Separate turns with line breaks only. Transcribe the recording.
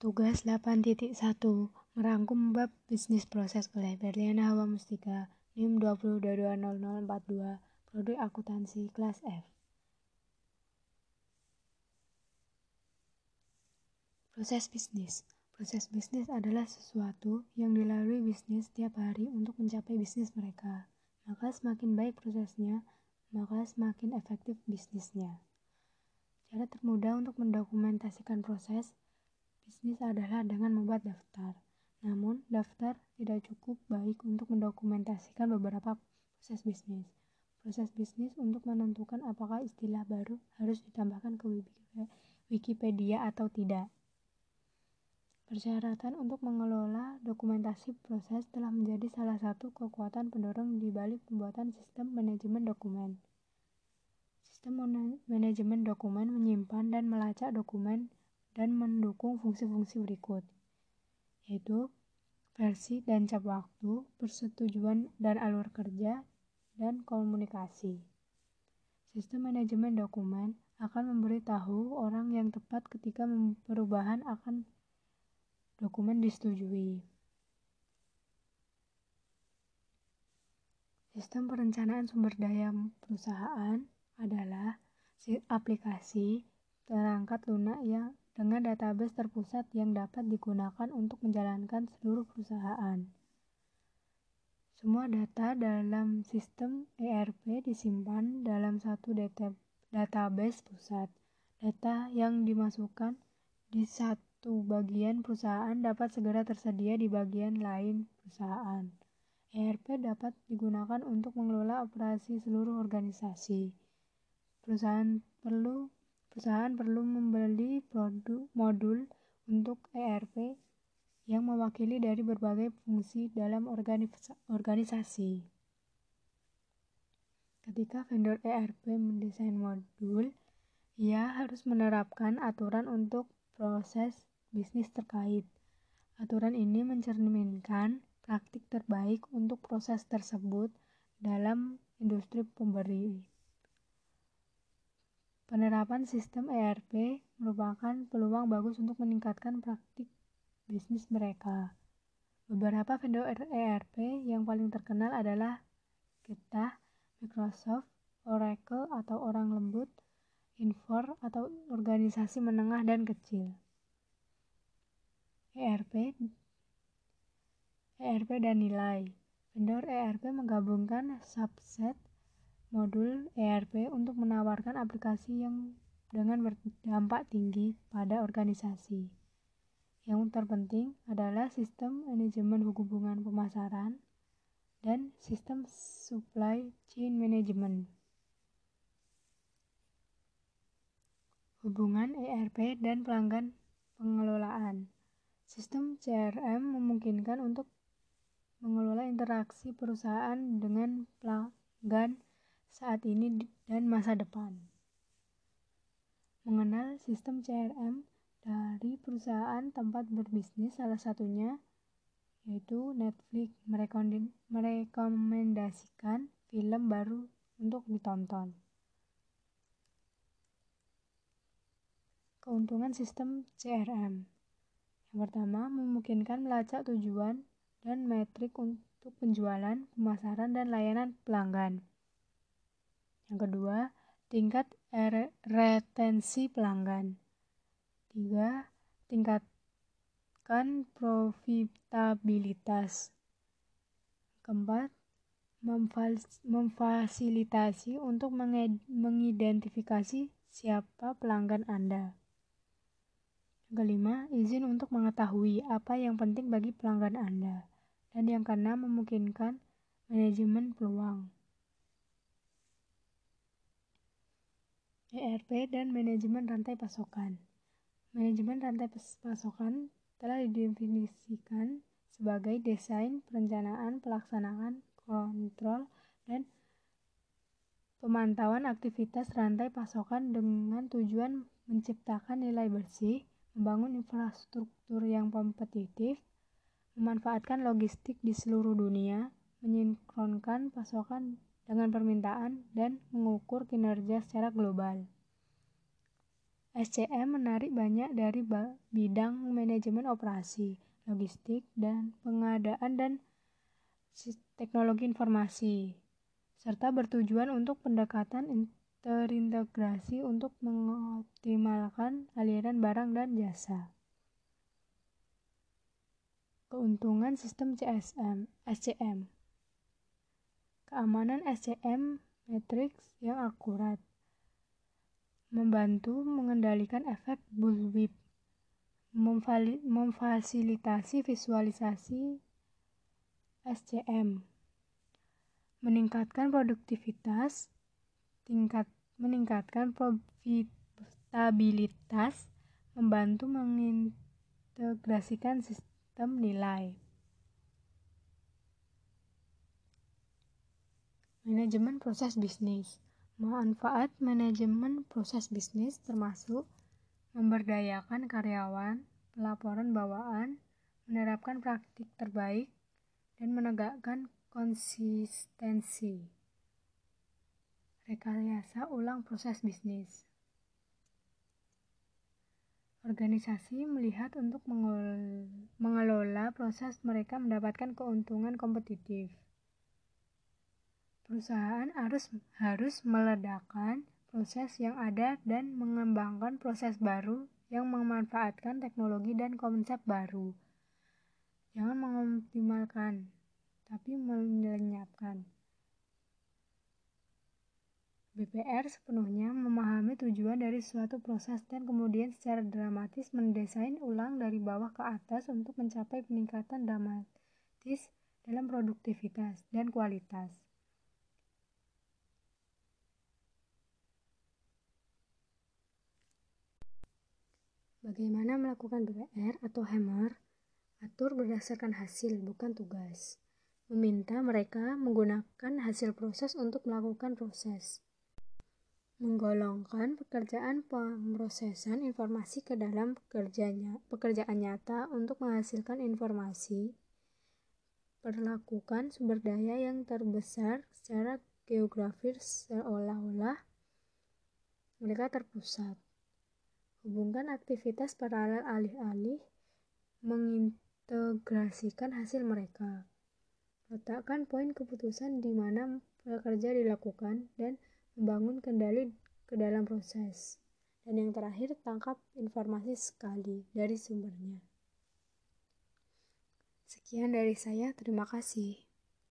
Tugas 8.1 Merangkum bab bisnis proses oleh Berliana Hawa Mustika NIM 20220042 Produk akuntansi kelas F Proses bisnis Proses bisnis adalah sesuatu yang dilalui bisnis setiap hari untuk mencapai bisnis mereka. Maka semakin baik prosesnya, maka semakin efektif bisnisnya. Cara termudah untuk mendokumentasikan proses bisnis adalah dengan membuat daftar. Namun, daftar tidak cukup baik untuk mendokumentasikan beberapa proses bisnis. Proses bisnis untuk menentukan apakah istilah baru harus ditambahkan ke Wikipedia atau tidak. Persyaratan untuk mengelola dokumentasi proses telah menjadi salah satu kekuatan pendorong di balik pembuatan sistem manajemen dokumen. Sistem manajemen dokumen menyimpan dan melacak dokumen dan mendukung fungsi-fungsi berikut, yaitu versi dan cap waktu, persetujuan dan alur kerja, dan komunikasi. Sistem manajemen dokumen akan memberitahu orang yang tepat ketika perubahan akan dokumen disetujui. Sistem perencanaan sumber daya perusahaan adalah aplikasi perangkat lunak yang dengan database terpusat yang dapat digunakan untuk menjalankan seluruh perusahaan. Semua data dalam sistem ERP disimpan dalam satu data database pusat. Data yang dimasukkan di satu bagian perusahaan dapat segera tersedia di bagian lain perusahaan. ERP dapat digunakan untuk mengelola operasi seluruh organisasi. Perusahaan perlu Perusahaan perlu membeli produk modul untuk ERP yang mewakili dari berbagai fungsi dalam organisasi. Ketika vendor ERP mendesain modul, ia harus menerapkan aturan untuk proses bisnis terkait. Aturan ini mencerminkan praktik terbaik untuk proses tersebut dalam industri pemberi. Penerapan sistem ERP merupakan peluang bagus untuk meningkatkan praktik bisnis mereka. Beberapa vendor ERP yang paling terkenal adalah Getah, Microsoft, Oracle atau orang lembut, Infor atau organisasi menengah dan kecil. ERP ERP dan nilai. Vendor ERP menggabungkan subset modul ERP untuk menawarkan aplikasi yang dengan berdampak tinggi pada organisasi. Yang terpenting adalah sistem manajemen hubungan pemasaran dan sistem supply chain management. Hubungan ERP dan pelanggan pengelolaan. Sistem CRM memungkinkan untuk mengelola interaksi perusahaan dengan pelanggan saat ini dan masa depan. Mengenal sistem CRM dari perusahaan tempat berbisnis salah satunya yaitu Netflix merekomendasikan film baru untuk ditonton. Keuntungan sistem CRM Yang pertama, memungkinkan melacak tujuan dan metrik untuk penjualan, pemasaran, dan layanan pelanggan. Yang kedua, tingkat retensi pelanggan. Tiga, tingkatkan profitabilitas. Keempat, memfasilitasi untuk mengidentifikasi siapa pelanggan Anda. Kelima, izin untuk mengetahui apa yang penting bagi pelanggan Anda. Dan yang keenam, memungkinkan manajemen peluang. ERP dan manajemen rantai pasokan. Manajemen rantai pasokan telah didefinisikan sebagai desain, perencanaan, pelaksanaan, kontrol, dan pemantauan aktivitas rantai pasokan dengan tujuan menciptakan nilai bersih, membangun infrastruktur yang kompetitif, memanfaatkan logistik di seluruh dunia, menyinkronkan pasokan dengan permintaan dan mengukur kinerja secara global. SCM menarik banyak dari bidang manajemen operasi, logistik, dan pengadaan dan teknologi informasi, serta bertujuan untuk pendekatan terintegrasi untuk mengoptimalkan aliran barang dan jasa. Keuntungan sistem CSM, SCM Keamanan SCM matrix yang akurat. Membantu mengendalikan efek bullwhip, memfasilitasi visualisasi SCM, meningkatkan produktivitas, tingkat meningkatkan profitabilitas, membantu mengintegrasikan sistem nilai. Manajemen proses bisnis Manfaat manajemen proses bisnis termasuk memberdayakan karyawan, pelaporan bawaan, menerapkan praktik terbaik, dan menegakkan konsistensi. Rekayasa ulang proses bisnis. Organisasi melihat untuk mengelola proses mereka mendapatkan keuntungan kompetitif. Perusahaan harus harus meledakan proses yang ada dan mengembangkan proses baru yang memanfaatkan teknologi dan konsep baru. Jangan mengoptimalkan, tapi melenyapkan. BPR sepenuhnya memahami tujuan dari suatu proses dan kemudian secara dramatis mendesain ulang dari bawah ke atas untuk mencapai peningkatan dramatis dalam produktivitas dan kualitas. Bagaimana melakukan BPR atau hammer? Atur berdasarkan hasil, bukan tugas. Meminta mereka menggunakan hasil proses untuk melakukan proses. Menggolongkan pekerjaan pemrosesan informasi ke dalam pekerjanya, pekerjaan nyata untuk menghasilkan informasi. Perlakukan sumber daya yang terbesar secara geografis seolah-olah mereka terpusat Hubungkan aktivitas paralel alih-alih mengintegrasikan hasil mereka. Letakkan poin keputusan di mana pekerja dilakukan dan membangun kendali ke dalam proses. Dan yang terakhir, tangkap informasi sekali dari sumbernya. Sekian dari saya, terima kasih.